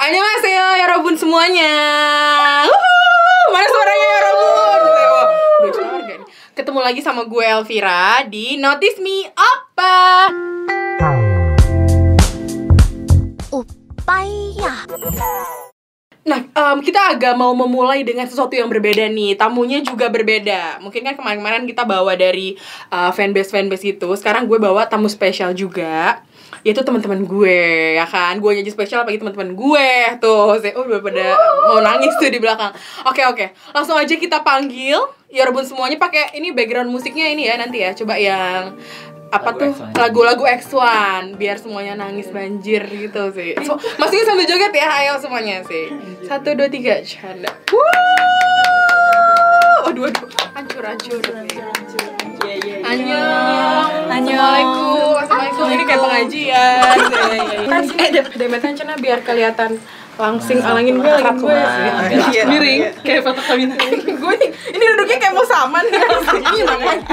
Annyeonghaseyo ya Robun semuanya. Wuhu, mana suaranya ya Robun? Ketemu lagi sama gue Elvira di Notice Me Apa. Upaya. Nah, em, kita agak mau memulai dengan sesuatu yang berbeda nih. Tamunya juga berbeda. Mungkin kan kemarin-kemarin kita bawa dari uh, fanbase fanbase itu. Sekarang gue bawa tamu spesial juga. Yaitu teman-teman gue, ya kan? Gue nyanyi spesial apalagi teman-teman gue. Tuh, saya oh, udah pada mau nangis tuh di belakang. Oke, oke. Langsung aja kita panggil. Ya Rebun semuanya pakai ini background musiknya ini ya nanti ya. Coba yang apa Lagu tuh X1. lagu-lagu X1 biar semuanya nangis banjir gitu sih. So, masih sambil joget ya, ayo semuanya sih. Satu dua tiga, canda. Wuh, aduh aduh, hancur hancur. Annyeong. Assalamualaikum. Assalamualaikum. Ini kayak pengajian. Kan sini eh demet cenah biar kelihatan langsing alangin gue lagi gue. Miring kayak foto kawin. gue nih, ini duduknya kayak mau namanya.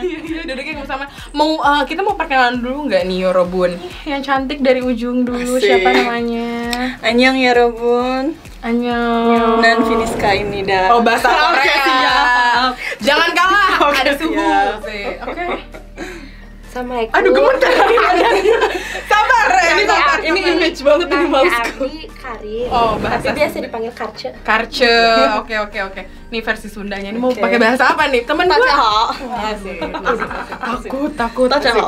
Iya, duduknya kayak mau saman. Mau eh, kita mau perkenalan dulu nggak nih Yorobun? Yang cantik dari ujung dulu siapa namanya? Annyeong ya Robun Annyeong. Dan Finiska ini dah Oh bahasa Korea. Oke, siap. Jangan kalah. Oke, Ada suhu. siap. sih. Oke. Assalamualaikum. Aduh gemeter. sabar. Ini sabar. Ini image banget ini mousku Abi Karin. Oh, bahasa Tapi biasa dipanggil Karce. Karce. Oke oke oke. Nih versi Sundanya. Ini mau pakai bahasa apa nih? Temen gue. Asik. Takut takut. Asik.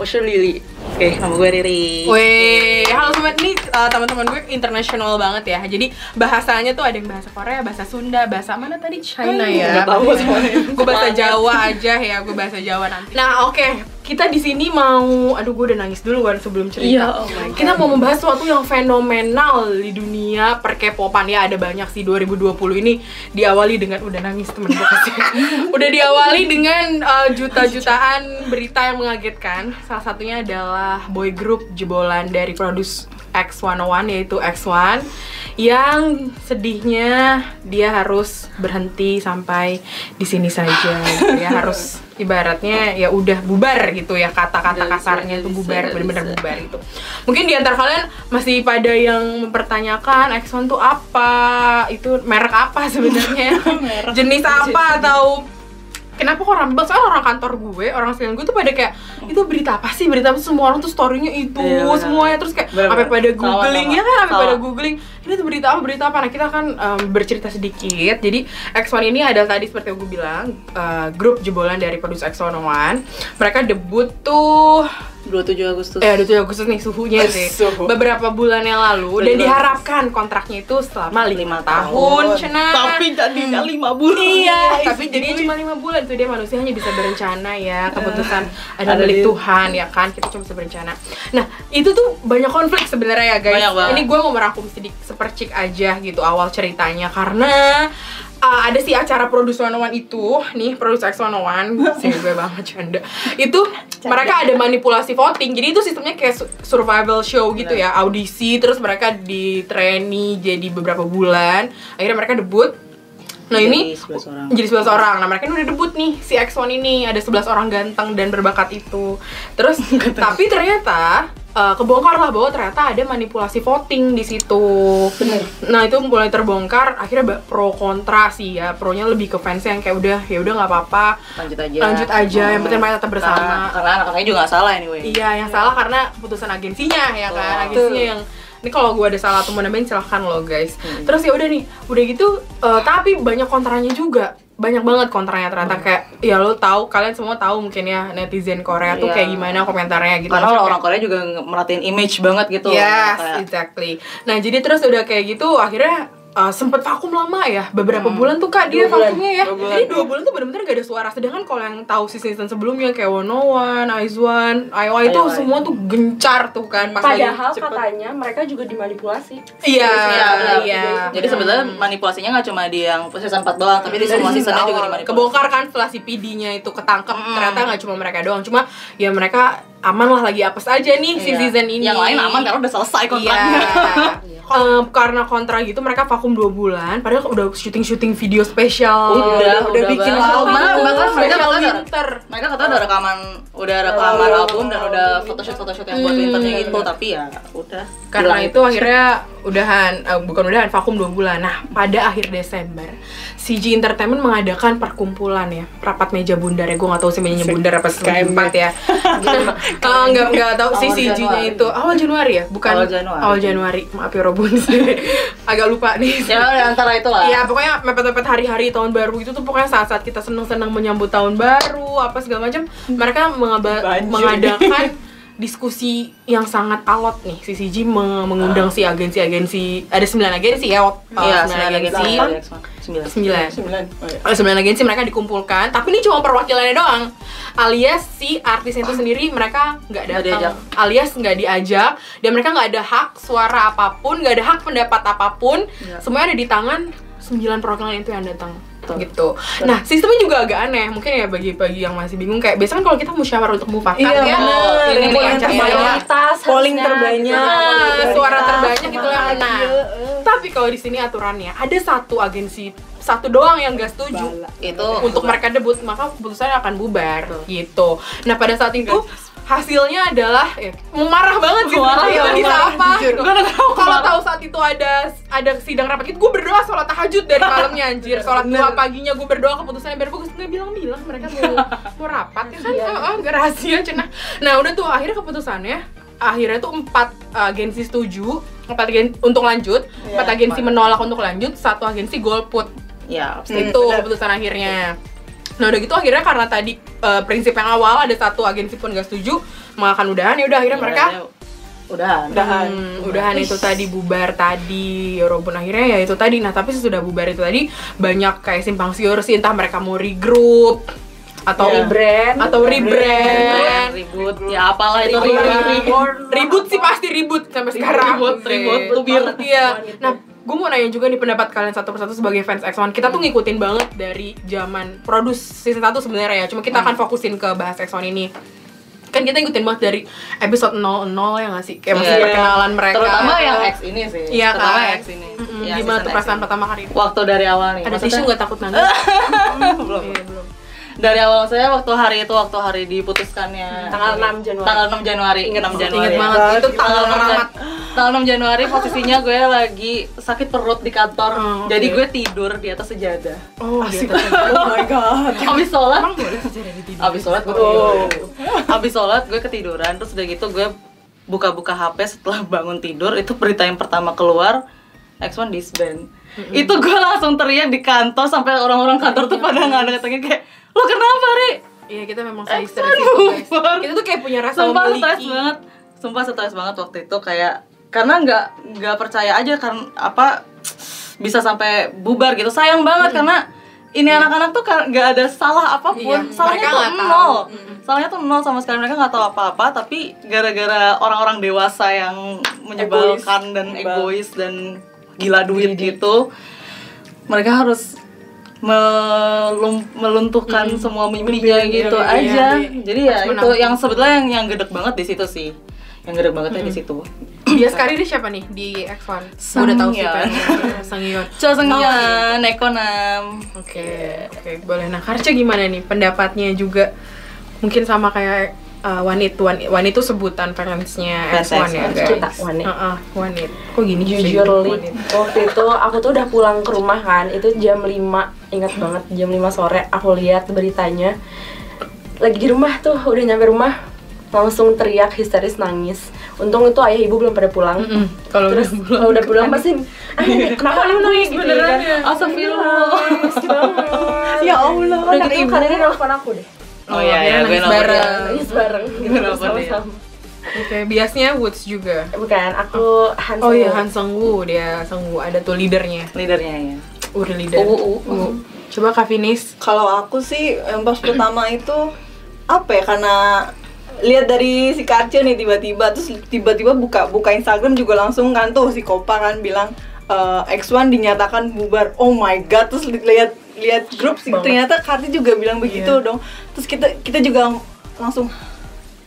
Osho Lili Oke, nama gue Riri Weh, halo sobat ini uh, teman-teman gue internasional banget ya. Jadi bahasanya tuh ada yang bahasa Korea, bahasa Sunda, bahasa mana tadi China ya. Nggak tahu semuanya. gue bahasa Jawa aja ya, gue bahasa Jawa nanti. Nah, oke. Kita di sini mau aduh gue udah nangis dulu kan sebelum cerita. Iya, oh. Kita mau membahas sesuatu yang fenomenal di dunia perkepopan ya ada banyak sih 2020 ini diawali dengan udah nangis temen gue udah diawali dengan uh, juta-jutaan berita yang mengagetkan. Salah satunya adalah boy group jebolan dari Produce X101 yaitu X1 yang sedihnya dia harus berhenti sampai di sini saja. Dia harus ibaratnya ya udah bubar gitu ya kata-kata kasarnya itu bubar bisa. bubar itu. Mungkin di antara kalian masih pada yang mempertanyakan X1 tuh apa? Itu merek apa sebenarnya? Jenis apa atau Kenapa kok rame banget? Soalnya orang kantor gue, orang sekalian gue tuh pada kayak itu berita apa sih? Berita apa? Semua orang tuh storynya itu Iya, benar. semuanya terus kayak benar. pada googling ya kan, Sama. pada googling ini tuh berita apa? Berita apa? Nah kita kan em, bercerita sedikit. Jadi X1 ini adalah tadi seperti yang gue bilang eh, grup jebolan dari Produce X101. Mereka debut tuh 27 Agustus Eh, 27 Agustus nih suhunya sih. Suhu. Beberapa bulan yang lalu dan 27 diharapkan kontraknya itu selama lima Lima tahun, tahun. Cena. Tapi jadinya 5 bulan Iya, tapi jadinya cuma lima bulan tuh dia manusia hanya bisa berencana ya keputusan ada ada milik Tuhan ya kan kita cuma bisa berencana. Nah itu tuh banyak konflik sebenarnya ya guys. Ini gue mau merangkum sedikit sepercik aja gitu awal ceritanya. Karena uh, ada si acara Produce 101 itu nih Produce X101 sih gue banget canda. Itu mereka ada manipulasi voting. Jadi itu sistemnya kayak su- survival show gitu ya audisi terus mereka di trainee jadi beberapa bulan. Akhirnya mereka debut. Nah ini Jadi 11 orang. jadi 11 orang. Nah, mereka ini udah debut nih si X1 ini. Ada 11 orang ganteng dan berbakat itu. Terus tapi ternyata eh, kebongkar lah bahwa ternyata ada manipulasi voting di situ. Nah, itu mulai terbongkar akhirnya pro kontra sih ya. Pronya lebih ke fans yang kayak udah ya udah nggak apa-apa. Lanjut aja Lanjut aja, yang penting mereka tetap bersama. Karena, karena anak-anaknya juga gak salah anyway Iya, yang salah karena keputusan agensinya ya kan. Agensinya yang ini kalau gue ada salah atau mau nambahin silahkan lo guys. Hmm. Terus ya udah nih, udah gitu eh, tapi banyak kontranya juga. Banyak banget kontranya ternyata kayak ya lo tahu kalian semua tahu mungkin ya netizen Korea tuh Iya. kayak gimana komentarnya gitu. Karena orang Korea juga merhatiin image banget gitu Yes, Kayak- exactly. Nah, jadi terus udah kayak gitu akhirnya uh, sempet vakum lama ya beberapa Hmm. bulan tuh kak dia Dua bulan. vakumnya ya Dua bulan. jadi dua bulan tuh bener-bener gak ada suara sedangkan kalau yang tahu season season sebelumnya kayak One One, Aizwan, IOI itu semua tuh gencar tuh kan pas lagi Padahal cepet. katanya mereka juga dimanipulasi. iya Iya, benar. iya Jadi sebenarnya manipulasinya nggak cuma di yang season 4 doang, tapi di semua seasonnya juga dimanipulasi. kebongkar kan setelah si PD-nya itu ketangkep Mm. ternyata nggak cuma mereka doang cuma ya mereka aman lah lagi apes aja nih si Iya. season ini Yang lain aman karena udah selesai kontraknya. Iya. eh, karena kontra gitu mereka vakum dua bulan padahal udah syuting syuting video spesial. Udah udah udah bikin album. Bahkan mereka katanya winter. mereka katanya udah rekaman udah rekaman album dan udah photoshoot photoshoot yang buat winternya gitu tapi ya udah. Karena itu. akhirnya udahan eh, bukan udahan vakum dua bulan. Nah pada akhir Desember CG Entertainment mengadakan perkumpulan ya rapat meja bundar ya. Gue nggak tahu sih mejanya bundar apa empat ya. Eh, nggak nggak tahu sih CG-nya itu. Awal Januari ya? Bukan Awal Januari. awal Januari. Maaf ya Robun. Agak lupa nih. Ya udah antara itu lah Iya pokoknya mepet-mepet hari-hari tahun baru itu tuh pokoknya saat-saat kita seneng-seneng menyambut tahun baru apa segala macam mereka mengadakan diskusi yang sangat alot nih. Si CG meng- mengundang si agensi-agensi ada sembilan agensi ya uh, iya sembilan sembilan agensi. agensi. Sembilan. Sembilan. Sembilan. Oh, iya. ada sembilan agensi mereka dikumpulkan tapi ini cuma perwakilannya doang. Alias si artisnya itu sendiri mereka nggak datang. diajak. alias nggak diajak. Dan mereka nggak ada hak suara apa pun nggak ada hak pendapat apa pun. Iya. semuanya ada di tangan sembilan perwakilan itu yang datang Betul. gitu. Nah, sistemnya juga agak aneh. Mungkin ya bagi-bagi yang masih bingung kayak biasanya kan kalau kita musyawarah untuk mufakat Iya, ya. bener. Ini Polling yang terbanyak. terbanyak. Mayoritas Polling terbanyak. Nah, suara terbanyak itu yang menang. iya. Tapi kalau di sini aturannya ada satu agensi satu doang yang gak setuju Bala. itu untuk mereka debut maka keputusannya akan bubar gitu. Nah pada saat itu hasilnya adalah ya, marah banget sih Marah, ya, bisa marah, apa kalau tahu saat itu ada ada sidang rapat itu gue berdoa sholat tahajud dari malamnya anjir. Sholat dua paginya gue berdoa keputusannya biar bagus. Nggak bilang-bilang mereka mau mau rapat ya kan? Oh, oh, nggak rahasia cenah nah udah tuh akhirnya keputusannya akhirnya tuh empat agensi setuju empat agensi untuk lanjut. Empat agensi menolak untuk lanjut satu agensi golput. Ya itu keputusan akhirnya nah udah gitu akhirnya karena tadi eh, prinsip yang awal ada satu agensi pun gak setuju mengakan udahan. Ya udah akhirnya mereka udah Udahan. Hmm, udahan itu tadi bubar tadi. Robun akhirnya ya itu tadi. Nah tapi sesudah bubar itu tadi banyak kayak simpang siur sih. Entah mereka mau regroup atau Iya. Rebrand. atau rebrand ribut ya apalah itu. Ribut. ribut sih pasti ribut sampai sekarang. Ribut, ribut, tubir. iya. Nah gue mau nanya juga nih pendapat kalian satu persatu sebagai fans X1 kita tuh ngikutin banget dari zaman produce season 1 sebenarnya ya. Cuma kita akan fokusin ke bahas X1 ini. Kan kita ngikutin banget dari episode 00 ya nggak sih? Kayak masih Iya. perkenalan mereka. Terutama yang X ini sih. Iya terutama kan? X ini. Mm-mm, Ya, gimana tuh perasaan pertama kali itu? Waktu dari awal nih ada tisu nggak takut nangis? Belum Iya, belum. Dari awal saya waktu hari itu waktu hari diputuskannya. Tanggal 6 Januari. tanggal 6 Januari. Ingat 6 banget, Januari. ingat banget. Itu tanggal tanggal 6 keramat tanggal 6 Januari posisinya gue lagi sakit perut di kantor. Oh, oke. jadi gue tidur di atas sejadah. Oh Asik. Oh my god. abis sholat. Emang boleh tidur? Abis sholat gue Oh. abis sholat gue ketiduran. Terus udah gitu gue buka-buka HP setelah bangun tidur. Itu berita yang pertama keluar X1 disband itu gue langsung teriak di kantor sampai orang-orang kantor tuh pada nggak ada katanya kayak lo kenapa Ri? Iya kita memang sehisteris itu guys. Kita tuh kayak punya rasa Sumpah stres memiliki. banget. Sumpah stres banget waktu itu kayak Karena nggak nggak percaya aja karena apa bisa sampai bubar gitu. Sayang banget karena ini anak-anak tuh kan nggak ada salah apa pun. Iya, salahnya tuh nol. Mm-mm. salahnya tuh nol sama sekali. Mereka nggak tahu apa-apa tapi gara-gara orang-orang dewasa yang menyebalkan dan Egois. egois dan gila duit gitu mereka harus melum- meluntuhkan semua mimpinya gitu iya, aja. iya. jadi ya itu menang. yang sebetulnya yang yang gedek banget di situ sih. Yang gedek bangetnya di situ Dia sekali dia siapa nih di X1? Gua udah tahu sih kan. Sangyeon. Sangyeon. Cho Seungyeon, Nekonam Oke, oke, boleh. Nah, Karca gimana nih pendapatnya juga? Mungkin sama kayak uh, Wanit, Wanit, Wanit itu sebutan fansnya Fans X1 ya, X1. guys. Kita Wanit. Heeh, Wanit. Kok gini? Jujurly, Wanit? waktu itu aku tuh udah pulang ke rumah kan Itu jam 5, ingat banget jam 5 sore Aku lihat beritanya Lagi di rumah tuh, udah nyampe rumah Langsung teriak histeris nangis Untung itu ayah ibu belum pada pulang Mm-mm. Kalau Terus udah pulang. kalau udah pulang pasti "Ah, ini kenapa lu nangis gitu beneran kan ya? Astagfirullah Ya Allah, Udah anak gitu ibu. Kak Riri nelfon aku deh Oh iya, iya, gue nangis bareng. Nangis bareng gitu Nelfon dia. sama-sama Oke, biasanya Woods juga. Bukan, aku Han Oh iya. Han Sung Woo dia Sung Woo ada tuh leadernya. leadernya ya Udah leader. Uh, uh, uh. Uh. Coba Kak Finis. Kalau aku sih yang pas pertama itu apa ya karena lihat dari si Karcia nih tiba-tiba terus tiba-tiba buka buka Instagram juga langsung kan tuh si Kopa kan bilang eh, X1 dinyatakan bubar. Oh my god, terus li- lihat lihat grup sih ternyata Karti juga bilang begitu Iya. dong. Terus kita kita juga langsung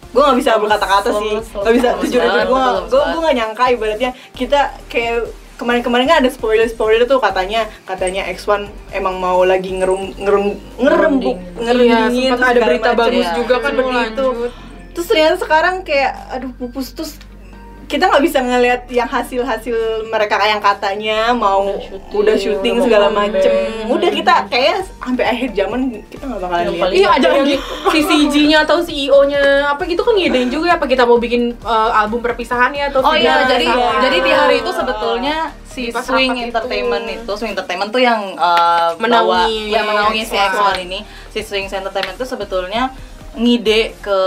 gue nggak bisa berkata-kata sih nggak bisa jujur banget, gue gue gue nggak nyangka ibaratnya kita kayak kemarin-kemarin kan ada spoiler spoiler tuh katanya katanya X1 emang mau lagi ngerum ngerum ngerembuk Iya, ngerundingin sempat ada berita bagus Iya. juga kan Seperti mau itu. Terus ternyata sekarang kayak aduh pupus terus kita nggak bisa ngelihat yang hasil-hasil mereka yang katanya mau udah syuting, udah segala mau macem udah kita kayak sampai akhir zaman kita nggak bakalan Yang lihat Iya ada yang si CG-nya atau CEO-nya apa gitu kan ngidein juga ya apa kita mau bikin uh, album perpisahannya atau Oh iya, jadi Sama. jadi di hari itu sebetulnya si Swing itu. Entertainment itu. Swing Entertainment tuh yang uh, bawa Menaungi ya menaungi si X1. X1 ini. Si Swing Entertainment itu sebetulnya ngide ke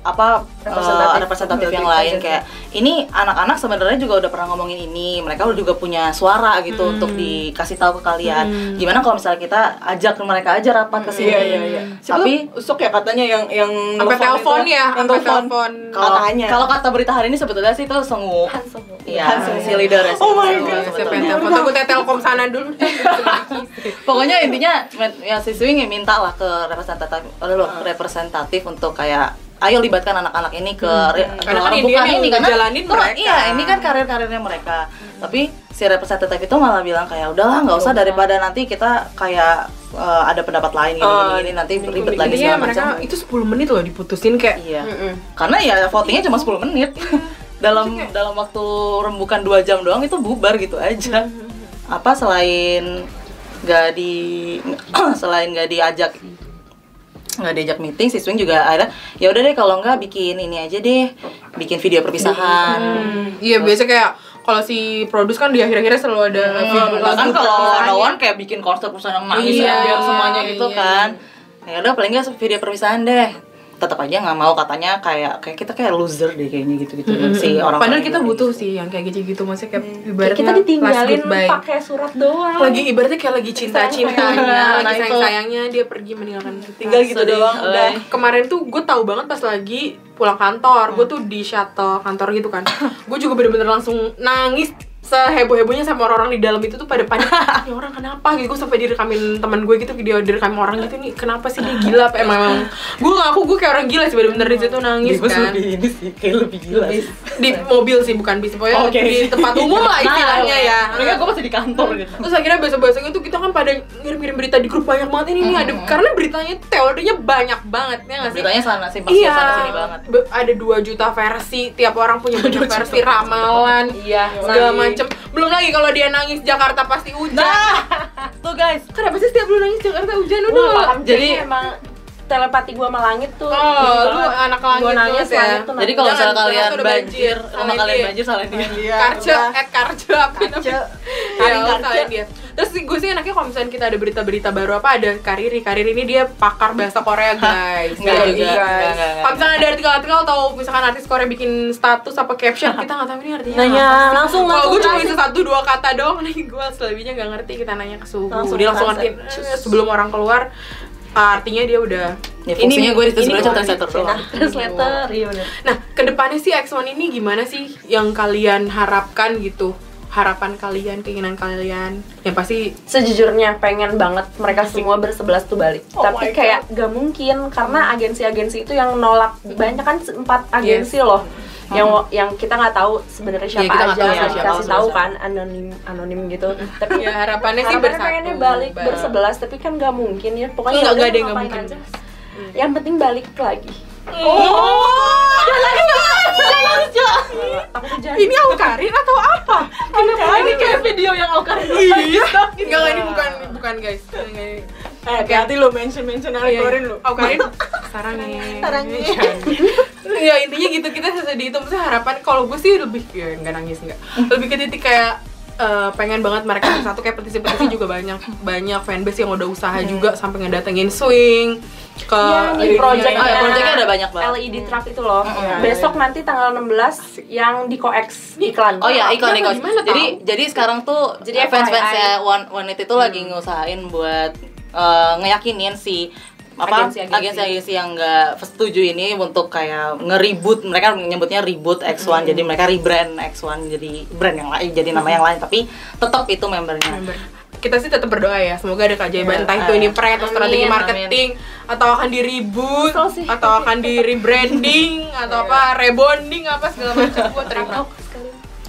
apa Representatif. uh, representatif yang lain kayak ini anak-anak sebenarnya juga udah pernah ngomongin ini mereka juga punya suara gitu Hmm. untuk dikasih tahu ke kalian gimana kalau misalnya kita ajak mereka aja rapat ke sini Iya iya iya. tapi Tapi usuk ya katanya yang yang sampai telepon ya, yang telepon. telepon. kalau Katanya. kalau kata berita hari ini sebetulnya sih itu sengu Iya, Hansu. si leader ya, si Oh my God. Siapa yang telepon? Takutnya telkom sana dulu. Pokoknya intinya ya si Swing minta lah ke representatif loh, representatif untuk kayak ayo libatkan anak-anak ini ke, ke Karena kan ini yang ini karena ngejalanin tuh, mereka. iya ini kan karir-karirnya mereka. Tapi si representatif itu malah bilang kayak udahlah nggak usah daripada nanti kita kayak uh, ada pendapat lain gini, Oh, gini, gini, nanti ribet lagi segala macam. itu 10 menit loh diputusin kayak. Iya. Mm-mm. karena ya votingnya cuma 10 menit. Dalam dalam waktu rembukan dua jam doang itu bubar gitu aja. Apa selain nggak di selain nggak diajak nggak diajak meeting si swing juga ada ya udah deh kalau nggak bikin ini aja deh bikin video perpisahan Iya biasa kayak kalau si produs kan di akhir-akhirnya selalu ada Hmm, bahkan kalau. Dawan kayak bikin konser perusahaan yang nangis Iya, ya, biar semuanya gitu iya. kan ya udah paling nggak video perpisahan deh tetap aja nggak mau katanya kayak kayak kita kayak loser deh kayaknya gitu gitu si orang Padahal kita butuh sih yang kayak gitu-gitu maksudnya kayak ibaratnya kita ditinggalin pakai surat doang lagi ibaratnya kayak lagi cinta-cintanya, Nah, lagi itu. sayang-sayangnya dia pergi meninggalkan kita. Tinggal gitu Sedih. doang, udah. Kemarin tuh gue tahu banget pas lagi pulang kantor, gue tuh di shuttle kantor gitu kan. gue juga bener-bener langsung nangis seheboh-hebohnya sama orang-orang di dalam itu tuh pada panik ini orang kenapa? Gitu. Gue sampai direkamin teman gue gitu dia direkam orang gitu nih kenapa sih dia gila? Apa emang emang. Gue ngaku gue kayak orang gila sih bener-bener di situ nangis Bebas kan. lebih ini sih kayak lebih gila sih. di mobil sih bukan bis pokoknya Oke. di tempat umum lah istilahnya ya. Mereka gue masih di kantor gitu. terus akhirnya besok-besoknya tuh kita kan pada ngirim-ngirim berita di grup banyak banget ini nih ada karena beritanya teorinya banyak banget ya nggak sih? Beritanya sana sih iya. sana sini banget. Ada 2 juta versi tiap orang punya versi ramalan iya segala nah, macem belum lagi kalau dia nangis Jakarta pasti hujan. Tuh guys, kenapa sih setiap lu nangis Jakarta hujan? Udah Jadi- emang telepati gua sama langit tuh Oh, lu anak langit Gua nangis ya. langit tuh jadi nangis. kalau misalnya kalian banjir, salahin kalian banjir salah dia. Iya, karce, udah. at karce apa Karce. Ya, salahin dia. Terus gue sih enaknya kalau misalnya kita ada berita-berita baru apa ada Kariri. Kariri ini dia pakar bahasa Korea guys. Enggak Jadi, juga. Kalau misalnya ada artikel-artikel atau misalkan artis Korea bikin status apa caption kita nggak tahu ini artinya Nanya, apa. langsung, Kalau gue cuma bisa satu dua kata doang nih gue selebihnya nggak ngerti kita nanya ke suhu. Langsung dia langsung ngertiin eh, sebelum orang keluar artinya dia udah Ya fungsinya gue itu sebenarnya translator doang. translator iya bener Nah, ke depannya sih X1 ini gimana sih yang kalian harapkan gitu? Harapan kalian, keinginan kalian, yang pasti sejujurnya pengen banget mereka semua bersebelas tuh balik. Oh tapi kayak gak mungkin karena agensi-agensi itu yang nolak. Banyak kan empat agensi loh yang yang kita nggak tahu sebenarnya Iya, siapa kita nggak aja tahu nggak siapa, dikasih siapa. tahu kan anonim anonim gitu tapi ya harapannya sih harapannya bersatu. pengennya balik Ba- bersebelas tapi kan gak mungkin ya pokoknya Nggak, nggak ada yang nggak mungkin. aja. yang penting balik lagi Oh, aku jangan ini Aukarin atau apa? Ini kayak video yang Oka Iya. Enggak, ini bukan bukan guys. Ini. Eh, hati-hati lu mention-mention Iya, Ari keluarin lu. Aukarin sarangnya. Sarangnya. ya intinya gitu kita sesedih itu maksudnya harapan kalau gue sih lebih ya nggak nangis nggak lebih ke titik kayak eh, pengen banget mereka bersatu kayak petisi-petisi juga banyak banyak fanbase yang udah usaha juga sampai ngedatengin swing ke Iya, nih ininya project Oh, ya, projectnya ada banyak banget. LED truck itu loh. Iya, Besok nanti tanggal 16 yang di Coex iklan. Oh ya iklan iklan. Jadi jadi sekarang tuh Jadi jadi fans fans FYI. ya One One It itu lagi ngusahain buat eh, ngeyakinin si apa Agensi-agensi. yang nggak setuju ini untuk kayak ngeribut mereka menyebutnya reboot X1 jadi mereka rebrand X1 jadi brand yang lain jadi nama yang lain tapi tetap itu membernya. Member. kita sih tetap berdoa ya semoga ada keajaiban Iya, entah itu ini prank atau strategi Amin, marketing atau akan di reboot Kesel sih. atau akan di rebranding atau apa rebonding apa segala macam gue terima.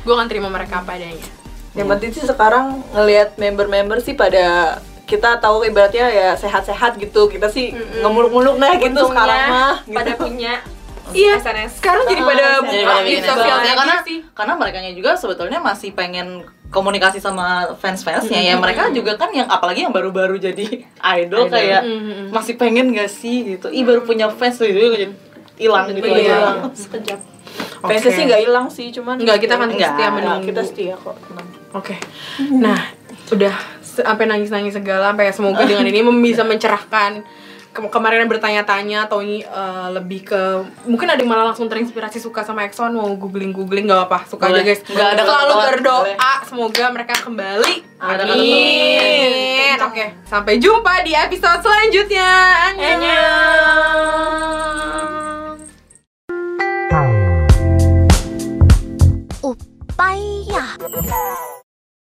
Gue akan terima mereka apa adanya. Yang penting sih sekarang ngelihat member-member sih pada kita tahu ibaratnya ya sehat-sehat gitu. Kita sih ngemuluk-muluk nah gitu Untungnya sekarang mah. Gitu. pada punya Iya, SNS. sekarang jadi pada Ah, buka Jadi di pada bikin sosial itu. media karena sih. karena mereka juga sebetulnya masih pengen komunikasi sama fans-fansnya ya mereka juga kan yang apalagi yang baru-baru jadi idol, kayak Mm-hmm. masih pengen gak sih gitu ih baru punya fans tuh gitu jadi hilang gitu Iya. aja sekejap. Fansnya Oke. sih nggak hilang sih, cuman Enggak, kita kan Enggak, setia menunggu. kita setia kok. Oke. Nah, udah sampai nangis-nangis segala sampai semoga dengan ini bisa mencerahkan Kem kemarin bertanya-tanya atau uh, eh, lebih ke mungkin ada yang malah langsung terinspirasi suka sama Exxon mau googling googling nggak apa suka boleh. aja guys. Nggak ada selalu berdoa boleh. semoga mereka kembali. Ada amin. oke okay. sampai jumpa di episode selanjutnya. Annyeong. Upaya.